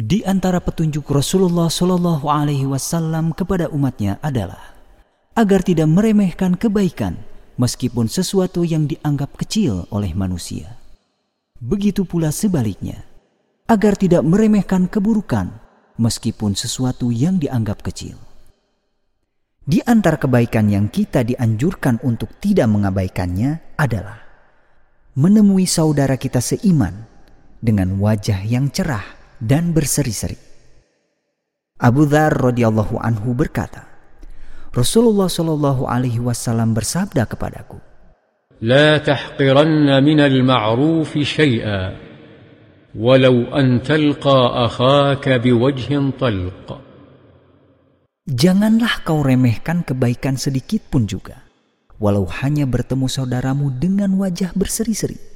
Di antara petunjuk Rasulullah Shallallahu Alaihi Wasallam kepada umatnya adalah agar tidak meremehkan kebaikan meskipun sesuatu yang dianggap kecil oleh manusia. Begitu pula sebaliknya, agar tidak meremehkan keburukan meskipun sesuatu yang dianggap kecil. Di antara kebaikan yang kita dianjurkan untuk tidak mengabaikannya adalah menemui saudara kita seiman dengan wajah yang cerah dan berseri-seri. Abu Dhar radhiyallahu anhu berkata, Rasulullah shallallahu alaihi wasallam bersabda kepadaku, لا تحقرن من المعروف شيئا ولو أن تلقى أخاك بوجه طلق. Janganlah kau remehkan kebaikan sedikit pun juga, walau hanya bertemu saudaramu dengan wajah berseri-seri.